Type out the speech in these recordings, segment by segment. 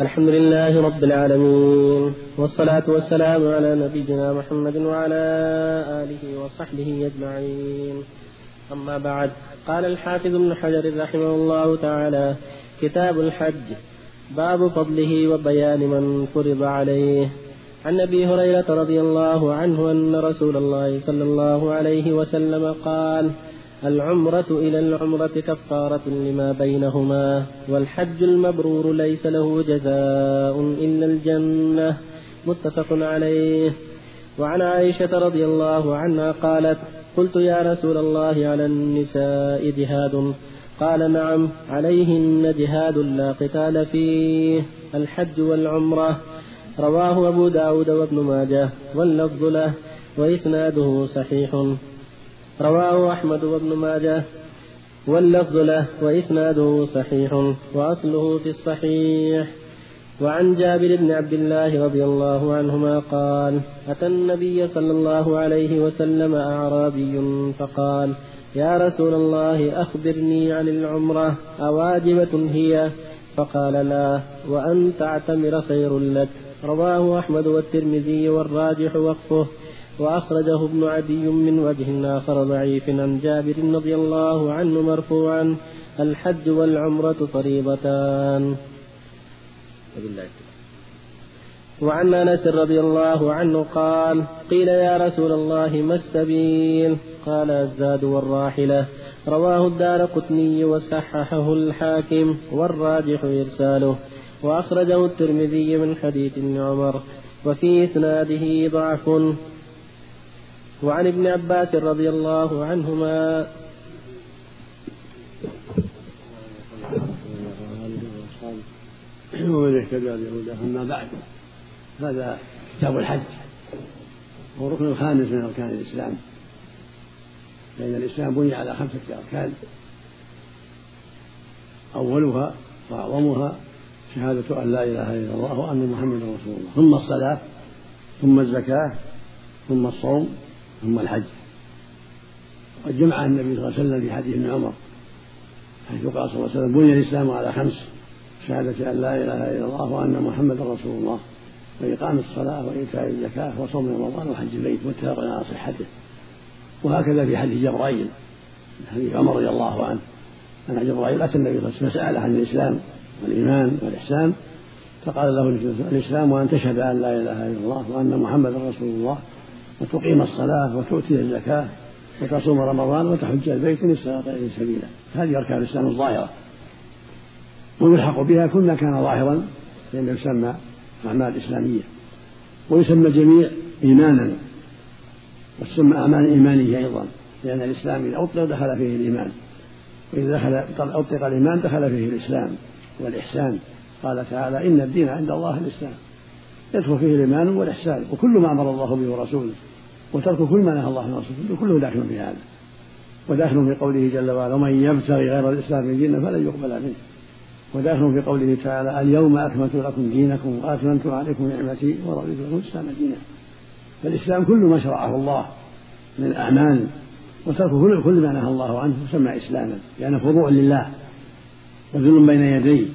الحمد لله رب العالمين والصلاة والسلام على نبينا محمد وعلى آله وصحبه أجمعين أما بعد قال الحافظ ابن حجر رحمه الله تعالى كتاب الحج باب فضله وبيان من فرض عليه عن ابي هريره رضي الله عنه ان رسول الله صلى الله عليه وسلم قال العمرة إلى العمرة كفارة لما بينهما والحج المبرور ليس له جزاء إلا الجنة. متفق عليه. وعن عائشة رضي الله عنها قالت قلت يا رسول الله على النساء جهاد. قال نعم عليهن جهاد لا قتال فيه الحج والعمرة. رواه أبو داود وابن ماجه واللفظ له وإسناده صحيح. رواه أحمد وابن ماجه واللفظ له وإسناده صحيح وأصله في الصحيح. وعن جابر بن عبد الله رضي الله عنهما قال أتى النبي صلى الله عليه وسلم أعرابي فقال يا رسول الله أخبرني عن العمرة أواجبة هي؟ فقال لا وأن تعتمر خير لك. رواه أحمد والترمذي والراجح وقفه. وأخرجه ابن عدي من وجه آخر ضعيف عن جابر رضي الله عنه مرفوعا الحج والعمرة فريضتان. وعن أنس رضي الله عنه قال قيل يا رسول الله ما السبيل؟ قال الزاد والراحلة. رواه الدار قطني وصححه الحاكم والراجح إرساله. وأخرجه الترمذي من حديث ابن عمر. وفي إسناده ضعف. وعن ابن عباس رضي الله عنهما. ومن يهتدى بهداه أما بعد. هذا كتاب الحج. هو الركن الخامس من أركان الإسلام. لأن الإسلام بني على خمسة أركان. أولها وأعظمها شهادة أن لا إله إلا الله وأن محمدا رسول الله. ثم الصلاة ثم الزكاة ثم الصوم ثم الحج. وقد جمع النبي صلى الله عليه وسلم في حديث ابن عمر حيث قال صلى الله عليه وسلم بني الإسلام على خمس شهادة أن لا إله إلا الله وأن محمدا رسول الله وإقام الصلاة وإيتاء الزكاة وصوم رمضان وحج البيت متفق على صحته. وهكذا في حديث جبرائيل حديث عمر رضي الله عنه. أن جبرائيل أتى النبي صلى الله عليه وسلم فسأله عن الإسلام والإيمان والإحسان فقال له الإسلام وأن تشهد أن لا إله إلا الله وأن محمدا رسول الله وتقيم الصلاة وتؤتي الزكاة وتصوم رمضان وتحج البيت إن استطعت إليه سبيلا. هذه أركان الإسلام الظاهرة. ويلحق بها كل ما كان ظاهرا فإنه يسمى أعمال إسلامية. ويسمى الجميع إيمانا. وتسمى أعمال إيمانية أيضا لأن الإسلام إذا أطلق دخل فيه الإيمان. وإذا دخل أطلق الإيمان دخل فيه الإسلام والإحسان. قال تعالى إن الدين عند الله الإسلام. يدخل فيه الإيمان والإحسان. وكل ما أمر الله به ورسوله وترك كل ما نهى الله ورسوله كله داخل في هذا. وداخل في قوله جل وعلا ومن يبتغي غير الإسلام دينا فلن يقبل منه. وداخل في قوله تعالى اليوم أكملت لكم دينكم وأتممت عليكم نعمتي ورضيت لكم الإسلام دينا. فالإسلام كل ما شرعه الله من الأعمال وترك كل كل ما نهى الله عنه يسمى إسلاما لأنه خضوع لله وذل بين يديه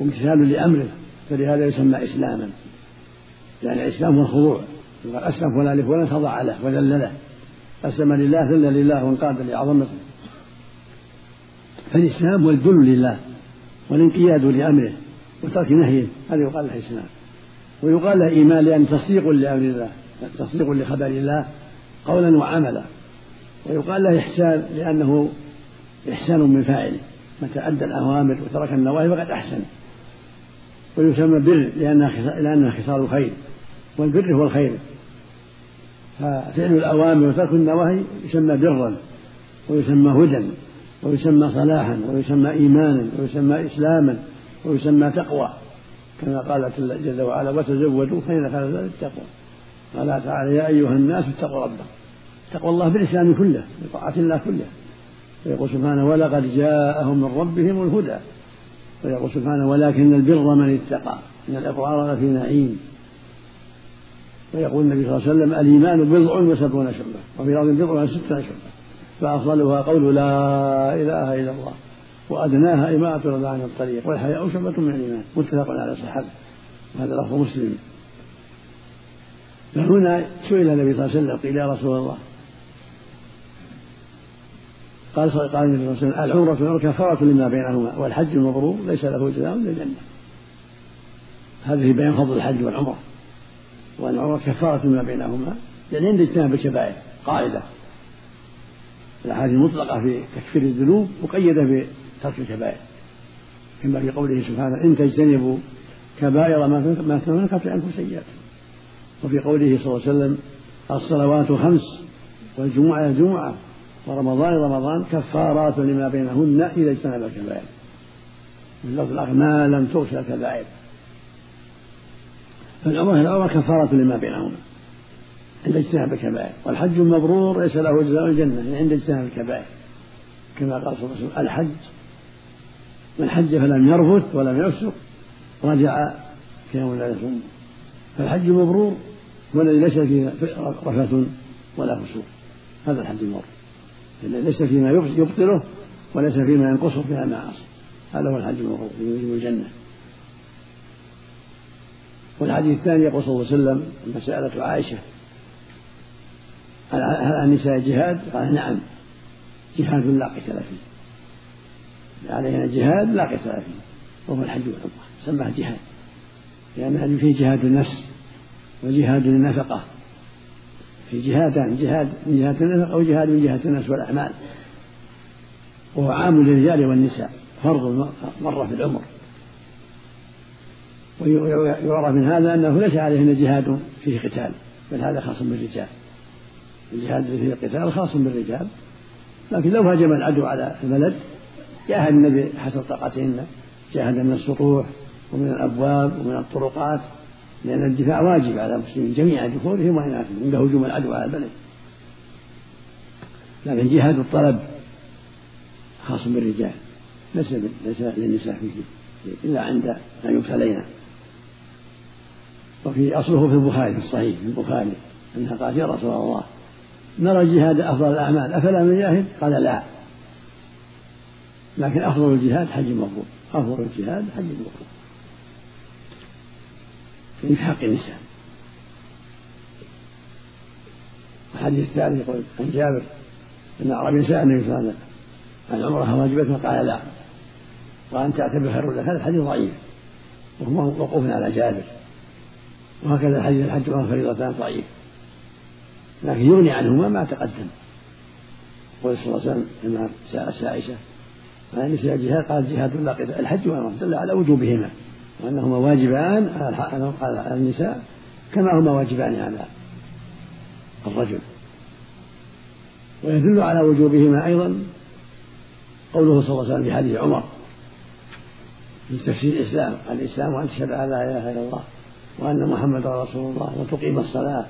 وامتثال لأمره فلهذا يسمى إسلاما. يعني الإسلام هو الخضوع. أسلم فلان لفلان خضع له وذل له. أسلم لله ذل لله وانقاد لعظمته فالإسلام هو الذل لله والانقياد لأمره وترك نهيه هذا يقال له إسلام. ويقال له إيمان لأن تصديق لأمر الله تصديق لخبر الله قولا وعملا. ويقال له إحسان لأنه إحسان من فاعله متى أدى الأوامر وترك النواهي فقد أحسن. ويسمى بر لأنها لأنها خصال الخير والبر هو الخير. ففعل الأوامر وترك النواهي يسمى برا ويسمى هدى ويسمى صلاحا ويسمى إيمانا ويسمى إسلاما ويسمى تقوى. كما قال جل وعلا وتزودوا فإن خير ذلك التقوى قال تعالى يا أيها الناس اتقوا ربكم تقوى الله بالإسلام كله بطاعة الله كله. ويقول سبحانه ولقد جاءهم من ربهم الهدى ويقول سبحانه ولكن البر من اتقى إن الإبرار لفي نعيم. ويقول النبي صلى الله عليه وسلم الإيمان بضع وسبعون شعبة وفي الأرض بضع وستون شعبة فأفضلها قول لا إله إلا الله وأدناها إماءة الأذى عن الطريق والحياء شعبة من الإيمان. متفق على صحته وهذا لفظ مسلم. فهنا سئل النبي صلى الله عليه وسلم قيل يا رسول الله. قال صلى الله عليه وسلم العمرة كفارة لما بينهما والحج المبرور ليس له جزاء إلا الجنة. هذه بيان فضل الحج والعمرة. وأن العمرة كفارة لما بينهما يعني عند اجتناب الكبائر قاعدة. الأحاديث المطلقة في تكفير الذنوب مقيدة بترك الكبائر. كما في قوله سبحانه إن تجتنبوا كبائر ما تنكفر عنكم سيئاتكم. وفي قوله صلى الله عليه وسلم الصلوات خمس والجمعة جمعة ورمضان رمضان كفارات لما بينهن إذا اجتنب الكبائر. من لفظ الآخر ما لم تغشى الكبائر. فالعمرة العمرة كفارة لما بينهما. عند اجتناب الكبائر. والحج المبرور ليس له جزاء الجنة يعني عند اجتناب الكبائر. كما قال صلى الله عليه وسلم الحج من حج فلم يرفث ولم يفسق رجع كيوم لا يصوم فالحج مبرور والذي ليس فيه رفث ولا فسوق. هذا الحج المبرور. ليس فيما يبطله وليس فيما ينقصه فيها المعاصي هذا هو الحج المبرور يوجب الجنة. والحديث الثاني يقول صلى الله عليه وسلم لما سألته عائشة هل على النساء جهاد؟ قال نعم جهاد لا قتال فيه. علينا جهاد لا قتال فيه وهو الحج والعمرة سماه جهاد. لأن فيه جهاد النفس وجهاد النفقة. في جهادان جهاد من جهة النفقة وجهاد من جهة النفس والأعمال. وهو عام للرجال والنساء فرض مرة في العمر. ويعرف من هذا أنه ليس عليهن جهاد فيه قتال بل هذا خاص بالرجال. الجهاد فيه القتال خاص بالرجال. لكن لو هجم العدو على البلد جاهد النبي حسب طاقتهن جاهد من السطوح ومن الأبواب ومن الطرقات لأن الدفاع واجب على المسلمين جميعا ذكورهم وإناثهم عند هجوم العدو على البلد لكن جهاد الطلب خاص بالرجال ليس ليس للنساء فيه إلا عند أن يبتلين وفي أصله في البخاري في الصحيح في البخاري أنها قالت يا رسول الله نرى الجهاد أفضل الأعمال. أفلا نجاهد؟ قال لا. لكن أفضل الجهاد حج مبرور أفضل الجهاد حج مبرور في حق النساء. الحديث الثاني يقول عن جابر أن أعرابي سأل النبي صلى الله عليه وسلم عن عمرة واجبة قال لا. وأن تعتبر خير لك هذا الحديث ضعيف. وهو موقوف على جابر. وهكذا الحديث الحج فريضتان ضعيف. لكن يغني عنهما ما تقدم. قول صلى الله عليه وسلم لما سألت عائشة عن نساء الجهاد؟ قال جهاد لا قتال الحج والعمرة دل على وجوبهما وأنهما واجبان على النساء كما هما واجبان على الرجل. ويدل على وجوبهما أيضا قوله صلى الله عليه وسلم في حديث عمر في تفسير الإسلام الإسلام أن تشهد أن لا إله إلا الله وأن محمدا رسول الله وتقيم الصلاة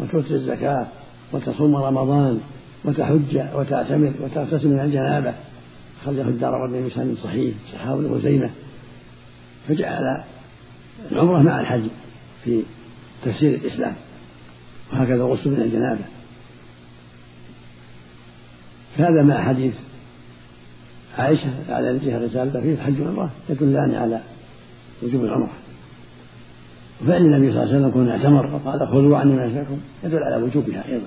وتؤتي الزكاة وتصوم رمضان وتحج وتعتمر وتغتسل من الجنابة خرجه الدار قطني بسند صحيح صحابة ابن خزيمة فجعل العمرة مع الحج في تفسير الإسلام. وهكذا الغسل من الجنابة فهذا مع حديث عائشة على الجهة الرسالة فيه الحج والعمرة يدلان على وجوب العمرة. وفعل النبي صلى الله عليه وسلم كون اعتمر وقال خذوا عني مناسككم يدل على وجوبها أيضا.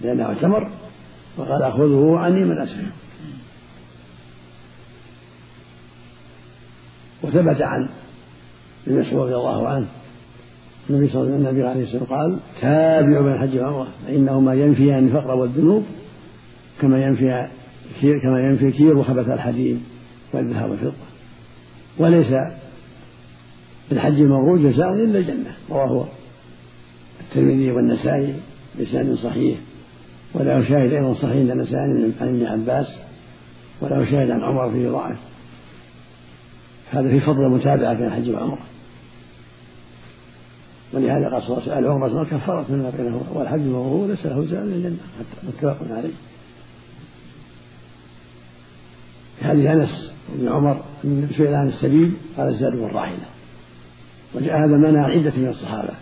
لأنه اعتمر وقال خذوا عني مناسككم وثبت عن ابن مسعود رضي الله عنه النبي صلى الله عليه وسلم قال تابعوا بين الحج والعمرة فإنهما ينفيان الفقر والذنوب كما ينفي كير كما ينفي الكير وخبث الحديد والذهب والفضة. وليس الحج المبرور جزاء إلا الجنة رواه الترمذي والنسائي بسند صحيح وله شاهد أيضا صحيح عند عن ابن عباس وله شاهد عن عمر فيه ضعف. هذا في فضل المتابعة بين الحج والعمرة. ولهذا قال صلى الله عليه وسلم العمرة كفارة مما بينهما والحج المبرور ليس له زاد إلا الجنة. متفق عليه. في حديث أنس بن عمر سئل عن السبيل قال الزاد والراحلة. وجاء هذا عن عدة من الصحابة.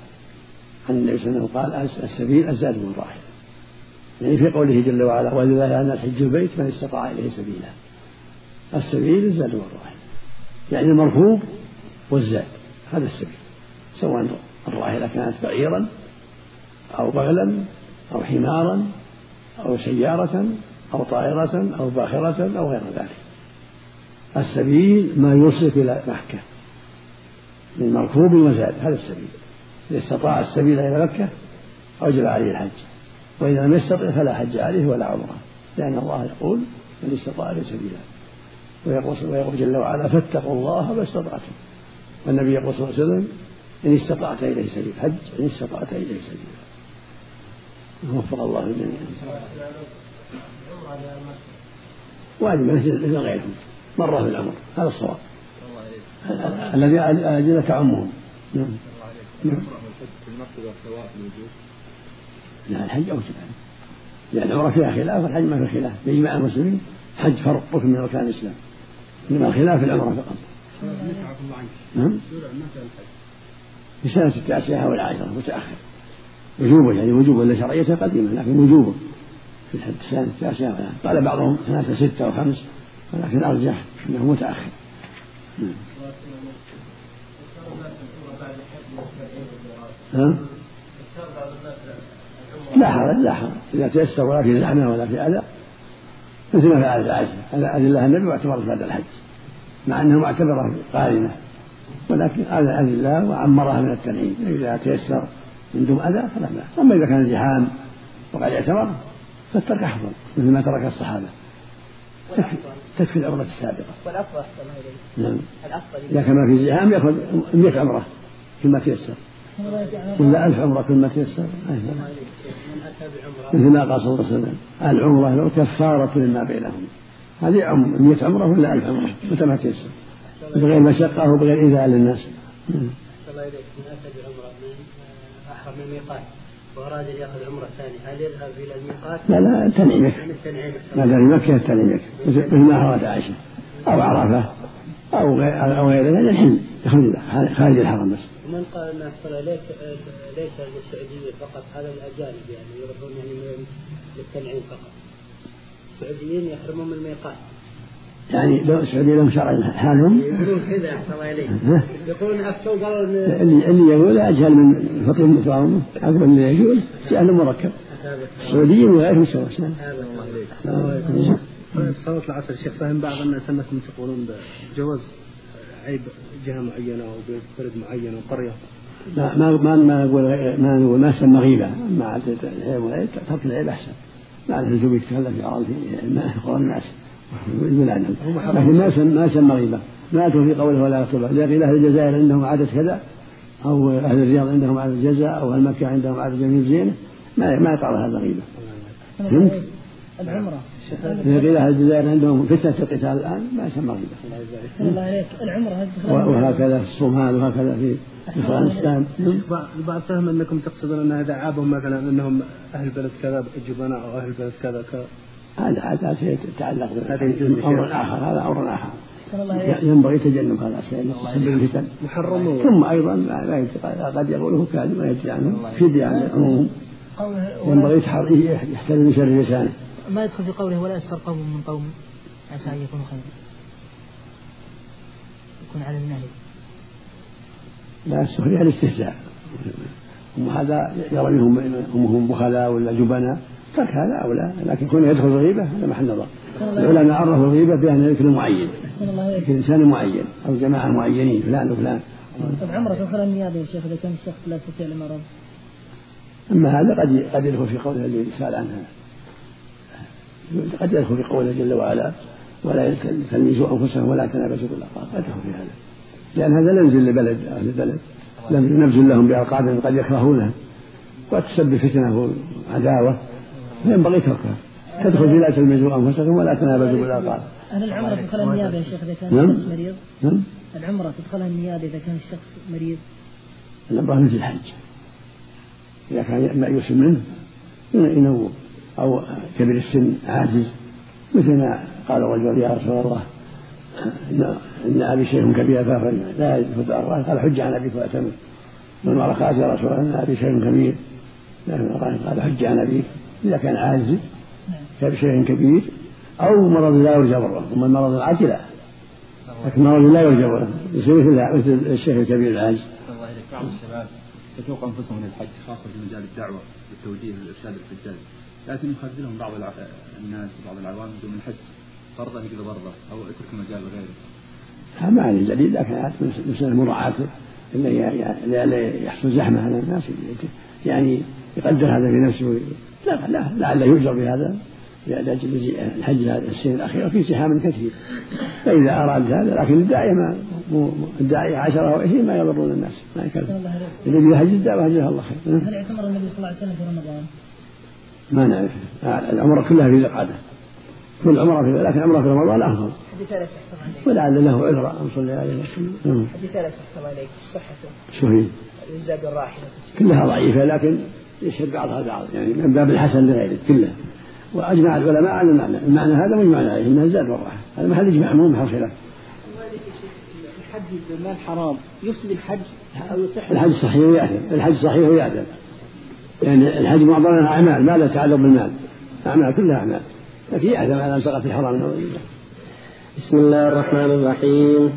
عن النبي صلى الله عليه وسلم قال السبيل الزاد والراحلة يعني في قوله جل وعلا ولله الناس حج البيت من استطاع إليه سبيلا. السبيل الزاد والراحل يعني المركوب والزاد هذا السبيل. سواء الراحلة كانت بعيرا أو بغلا أو حمارا أو سيارة أو طائرة أو باخرة أو غير ذلك. السبيل ما يوصلك إلى مكة من مركوب وزاد هذا السبيل. إذا استطاع السبيل إلى مكة أوجب عليه الحج. وإذا لم يستطع فلا حج عليه ولا عمرة لأن الله يقول من استطاع إليه سبيلا ويقول, ويقول جل وعلا فاتقوا الله ما استطعتم. والنبي يقول صلى الله عليه وسلم إن استطعت إليه سبيل حج إن استطعت إليه سبيلا وفق الله الجميع. واجب مثل غيرهم مرة في العمر هذا الصواب. الذي أجل تعمهم نعم. نعم. لا الحج أوجب لأن العمرة فيها خلاف والحج ما فيه خلاف. بإجماع المسلمين حج فرق ركن من أركان الإسلام. إنما الخلاف العمرة فقط. نعم. في سنة التاسعة والعاشرة متأخر. وجوبا يعني وجوبا ولا شرعية قديمة لكن وجوبا في السنة التاسعة قال بعضهم سنة ستة وخمس ولكن أرجح أنه متأخر. ها؟ لا حرج لا حرج. إذا تيسر ولا في زحمة ولا في أذى مثل ما فعلت عائشة أذن الله النبي واعتبرت بعد الحج مع أنه معتبرة قارنة. ولكن أذن الله وعمرها من التنعيم. إذا تيسر من دون أذى فلا بأس. أما إذا كان زحام وقد اعتمر فالترك أفضل مثل ما ترك الصحابة. تكفي تكفي العمرة السابقة. والأفضل أحسن نعم. الأفضل إذا كان ما في زحام يأخذ 100 عمرة فيما تيسر. ولا ألف عمرة كل ما تيسر مثل ما قال صلى الله عليه وسلم العمرة لو كفارة لما بينهم. هذه عم 100 عمرة ولا ألف عمرة؟ متى ما تيسر؟ بغير مشقة وبغير إيذاء للناس. الله إليك. من أتى بعمرة من أحرم من الميقات وأراد أن يأخذ عمرة ثانية هل يذهب إلى الميقات؟ لا لا تنعيمك ما دام مكة تنعيمك مثل ما أراد عائشة أو عرفة أو غير أو غير ذلك الحل يخرج خارج الحرم بس. ومن قال أن أحسن إليك ليس للسعوديين فقط هذا الأجانب يعني يروحون يعني للتنعيم فقط. السعوديين يحرمون من الميقات. يعني لو السعودية لهم شرع حالهم. يقولون كذا أحسن إليك. يقولون أفتوا قالوا اللي, اللي يقول أجهل من فطر المتعاون أقبل اللي يقول جهل مركب. السعوديين وغيرهم سواء. صلاة العصر الشيخ فهم بعض الناس أنكم تقولون بجواز عيب جهة معينة أو بلد معين أو قرية. لا ما ما ما نقول ما نقول ما سمى غيبة. مع العيب ترك العيب أحسن. ما لزوم يتكلم في عرض في الناس. لكن ما سمى ما سمى غيبة. ما أتوا في قوله ولا يغتب لكن أهل الجزائر عندهم عادة كذا أو أهل الرياض عندهم عادة جزاء أو أهل مكة عندهم عادة جميل زينة ما ما يقع هذا غيبة. فهمت؟ العمرة. إذا قيل أهل الجزائر عندهم فتنة القتال الآن ما يسمى غيبة. الله عليك العمرة وهكذا في الصومال وهكذا في أفغانستان. البعض فهم أنكم تقصدون أن اذا عابهم مثلا أنهم أهل بلد كذا جبناء أو أهل بلد كذا. هذا عادات يتعلق بأمر آخر هذا أمر آخر ينبغي تجنب هذا الشيء يسبب الفتن. ثم أيضا لا قد يقوله كاذب ما يدري عنه فدية عن العموم. ينبغي يحترم من شر لسانه. ما يدخل في قوله ولا يسخر قوم من قوم. عسى أن يكونوا خيرا. يكون على النهي لا السخرية الاستهزاء وهذا يرى منهم هم بخلاء ولا جبناء. ترك هذا أولى لكن كونه يدخل الغيبة هذا محل نظر. العلماء عرفوا الغيبة بأن ذكر معين ذكر إنسان معين أو جماعة معينين فلان وفلان. طيب عمرة تدخل النيابة يا شيخ إذا كان الشخص لا يستطيع المرض؟ أما هذا قد قد يدخل في قوله الذي سأل عنها قد يدخل في قوله جل وعلا ولا تلمزوا أنفسهم ولا تنابزوا بالألقاب قد يدخل في هذا. لأن هذا لم ينزل لبلد أهل البلد. لم ينزل لهم بألقاب قد يكرهونها وقد تسبب فتنة وعداوة. ينبغي تركها تدخل في لا تلمزوا أنفسكم ولا تنابزوا بالالقاب. هل العمرة تدخلها النيابة يا شيخ إذا كان نعم. الشخص مريض؟ نعم. العمرة تدخلها النيابة إذا كان الشخص مريض؟ العمرة مثل الحج. إذا كان مأيوس منه ينوب أو كبير السن عاجز مثل ما قال الرجل يا رسول الله إن أبي شيخ كبير لا يجوز الرأس قال حج عن أبيك وأتمم من قالت يا رسول الله إن أبي شيخ كبير قال حج عن أبيك إذا كان عاجز بشيء كبير أو مرض لا يرجى بره أما المرض العاجل لا. لكن مرض لا يرجى بره يصير مثل مثل الشيخ الكبير العاج الله إليك بعض الشباب يتوقع أنفسهم من الحج خاصة في مجال الدعوة والتوجيه والإرشاد الحجاج. لكن يخذلهم بعض الناس وبعض العوام بدون الحج فرضا يقضي برضه أو اترك المجال لغيره ما عليه دليل لكن مسألة مراعاته لا يحصل زحمة على الناس يعني يقدر هذا في نفسه. لا لا لعله يؤجر بهذا لأجل الحج السنة الأخيرة في زحام كثير. فإذا أراد هذا لكن الداعية ما الداعية عشرة أو عشرين ما يضرون الناس ما يكلم الذي يحج الدعوة الله خير. هل اعتمر النبي صلى الله عليه وسلم في رمضان؟ ما نعرف. العمرة كلها في ذي القعدة. كل عمرة في لكن عمرة في رمضان أفضل. حديث انس احسن عليك ولعل له عذر أن صلي عليه وسلم. حديث انس احسن عليك. صحته شو هي؟ الزاد الراحلة كلها ضعيفة لكن يشهد بعضها بعض. يعني من باب الحسن لغيره كلها وأجمع العلماء على المعنى. المعنى هذا مجمع عليه إنها زاد والراحه هذا محل إجماع مو محل خلاف. الحج بالمال حرام يفسد الحج أو يصح؟ الحج صحيح ويعدل الحج صحيح ويعدل يعني الحج معظمها اعمال ما لا تعلق بالمال. أعمال كلها أعمال. لكن يعدل على سقط الحرام بسم الله الرحمن الرحيم.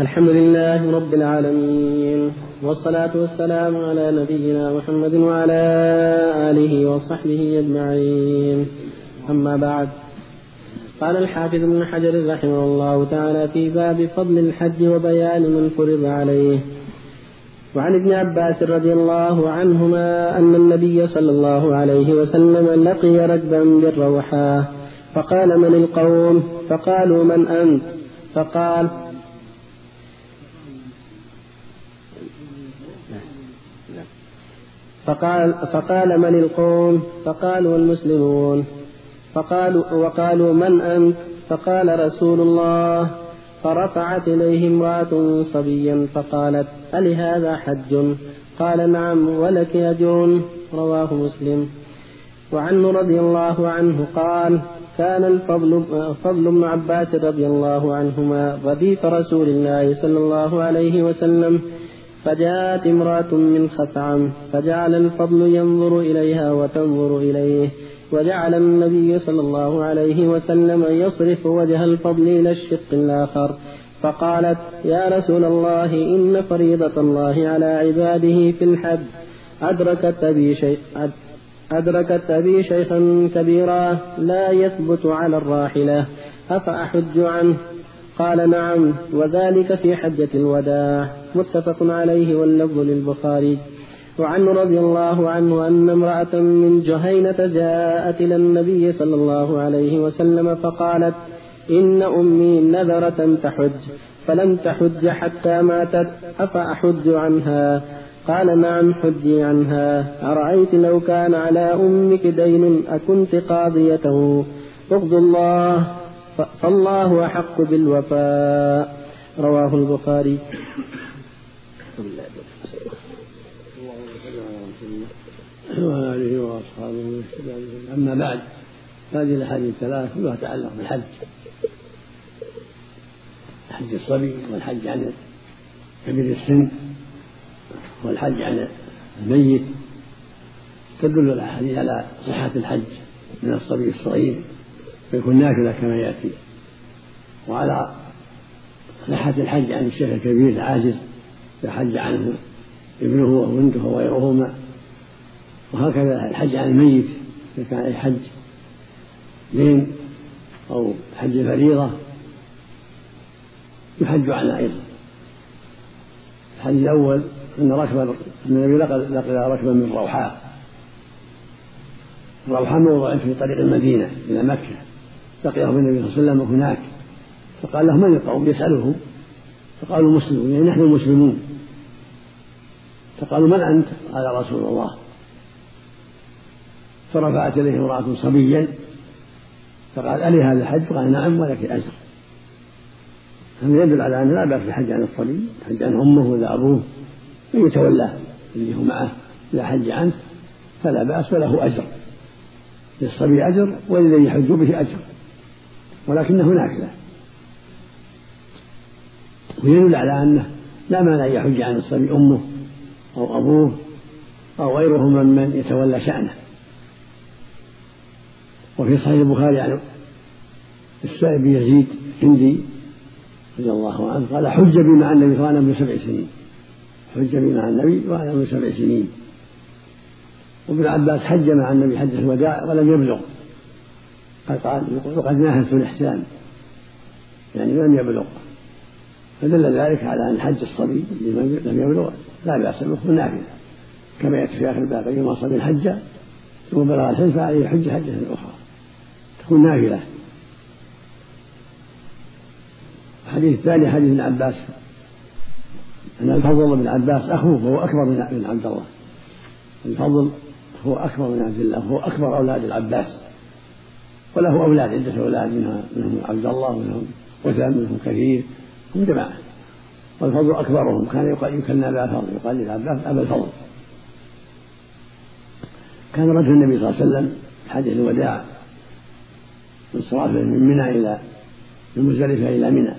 الحمد لله رب العالمين والصلاة والسلام على نبينا محمد وعلى آله وصحبه أجمعين. أما بعد قال الحافظ ابن حجر رحمه الله تعالى في باب فضل الحج وبيان من فرض عليه. وعن ابن عباس رضي الله عنهما أن النبي صلى الله عليه وسلم لقي ركبا بالروحاء فقال من القوم؟ فقالوا من أنت؟ فقال فقال فقال من القوم؟ فقالوا المسلمون. فقالوا وقالوا من أنت؟ فقال رسول الله. فرفعت إليه امرأة صبيا فقالت ألهذا حج؟ قال نعم ولك أجر رواه مسلم. وعنه رضي الله عنه قال كان الفضل فضل بن عباس رضي الله عنهما رديف رسول الله صلى الله عليه وسلم فجاءت امرأة من خثعم فجعل الفضل ينظر إليها وتنظر إليه وجعل النبي صلى الله عليه وسلم يصرف وجه الفضل إلى الشق الآخر. فقالت يا رسول الله إن فريضة الله على عباده في الحج أدركت أبي شيء أدركت أبي شيخا كبيرا لا يثبت على الراحلة أفأحج عنه؟ قال نعم وذلك في حجة الوداع. متفق عليه واللفظ للبخاري. وعنه رضي الله عنه أن امرأة من جهينة جاءت إلى النبي صلى الله عليه وسلم فقالت إن أمي نذرة تحج فلم تحج حتى ماتت أفأحج عنها؟ قال نعم حجي عنها. أرأيت لو كان على أمك دين أكنت قاضيته؟ اغض الله فالله أحق بالوفاء. رواه البخاري. وعلى آله وأصحابه أما بعد هذه الأحاديث الثلاث كلها تتعلق بالحج. حج الصبي والحج عن كبير السن والحج عن الميت. تدل الأحاديث على صحة الحج من الصبي الصغير فيكون نافلة كما يأتي. وعلى صحة الحج عن الشيخ الكبير العاجز يحج عنه ابنه وبنته وغيرهما. وهكذا الحج عن الميت إذا كان عليه حج دين أو حج فريضة يحج عنه أيضا. الحج الأول أن ركبا أن النبي لقي ركبا من روحاء روحاء موضع في طريق المدينة إلى مكة. لقيه النبي صلى الله عليه وسلم هناك. فقال له من القوم؟ يسألهم فقالوا مسلمون يعني نحن مسلمون. فقالوا من أنت؟ قال رسول الله. فرفعت إليه امرأة صبيا فقال ألي هذا الحج؟ قال نعم ولك أجر. هذا يدل على أن لا بأس بالحج عن الصبي الحج عن أمه ولا أبوه. من يتولاه اللي هو معه إذا حج عنه فلا بأس وله أجر. للصبي أجر وللذي يحج به أجر. ولكنه نافلة. ويدل على أنه لا مانع أن يحج عن الصبي أمه أو أبوه أو غيره من يتولى شأنه. وفي صحيح البخاري عن السائب يزيد هندي رضي الله عنه قال حج بي مع النبي وأنا ابن سبع سنين. حج بي مع النبي وأنا ابن سبع سنين. وابن عباس حج مع النبي حجة الوداع ولم يبلغ. قد قال وقد ناهزت الإحسان. يعني لم يبلغ. فدل ذلك على أن حج الصبي الذي لم يبلغ. لا بأس به نافلة. كما يأتي في آخر الباب أيما صبي حج ثم بلغ الحج فعليه حج حجة أخرى. تكون نافلة الحديث الثاني حديث ابن عباس. أن الفضل بن عباس أخوه وهو أكبر من عبد الله. الفضل هو أكبر من عبد الله هو أكبر أولاد العباس. وله أولاد عدة أولاد منهم عبد الله ومنهم وثام منهم كثير هم جماعة. والفضل أكبرهم. كان يكنى أبا يقال للعباس أبا الفضل. كان رجل النبي صلى الله عليه وسلم حديث الوداع. صرافه من منى إلى من مزدلفة إلى منى.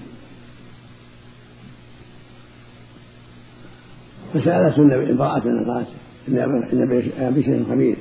فسألته امرأة قالت إن أبي شيء خبير.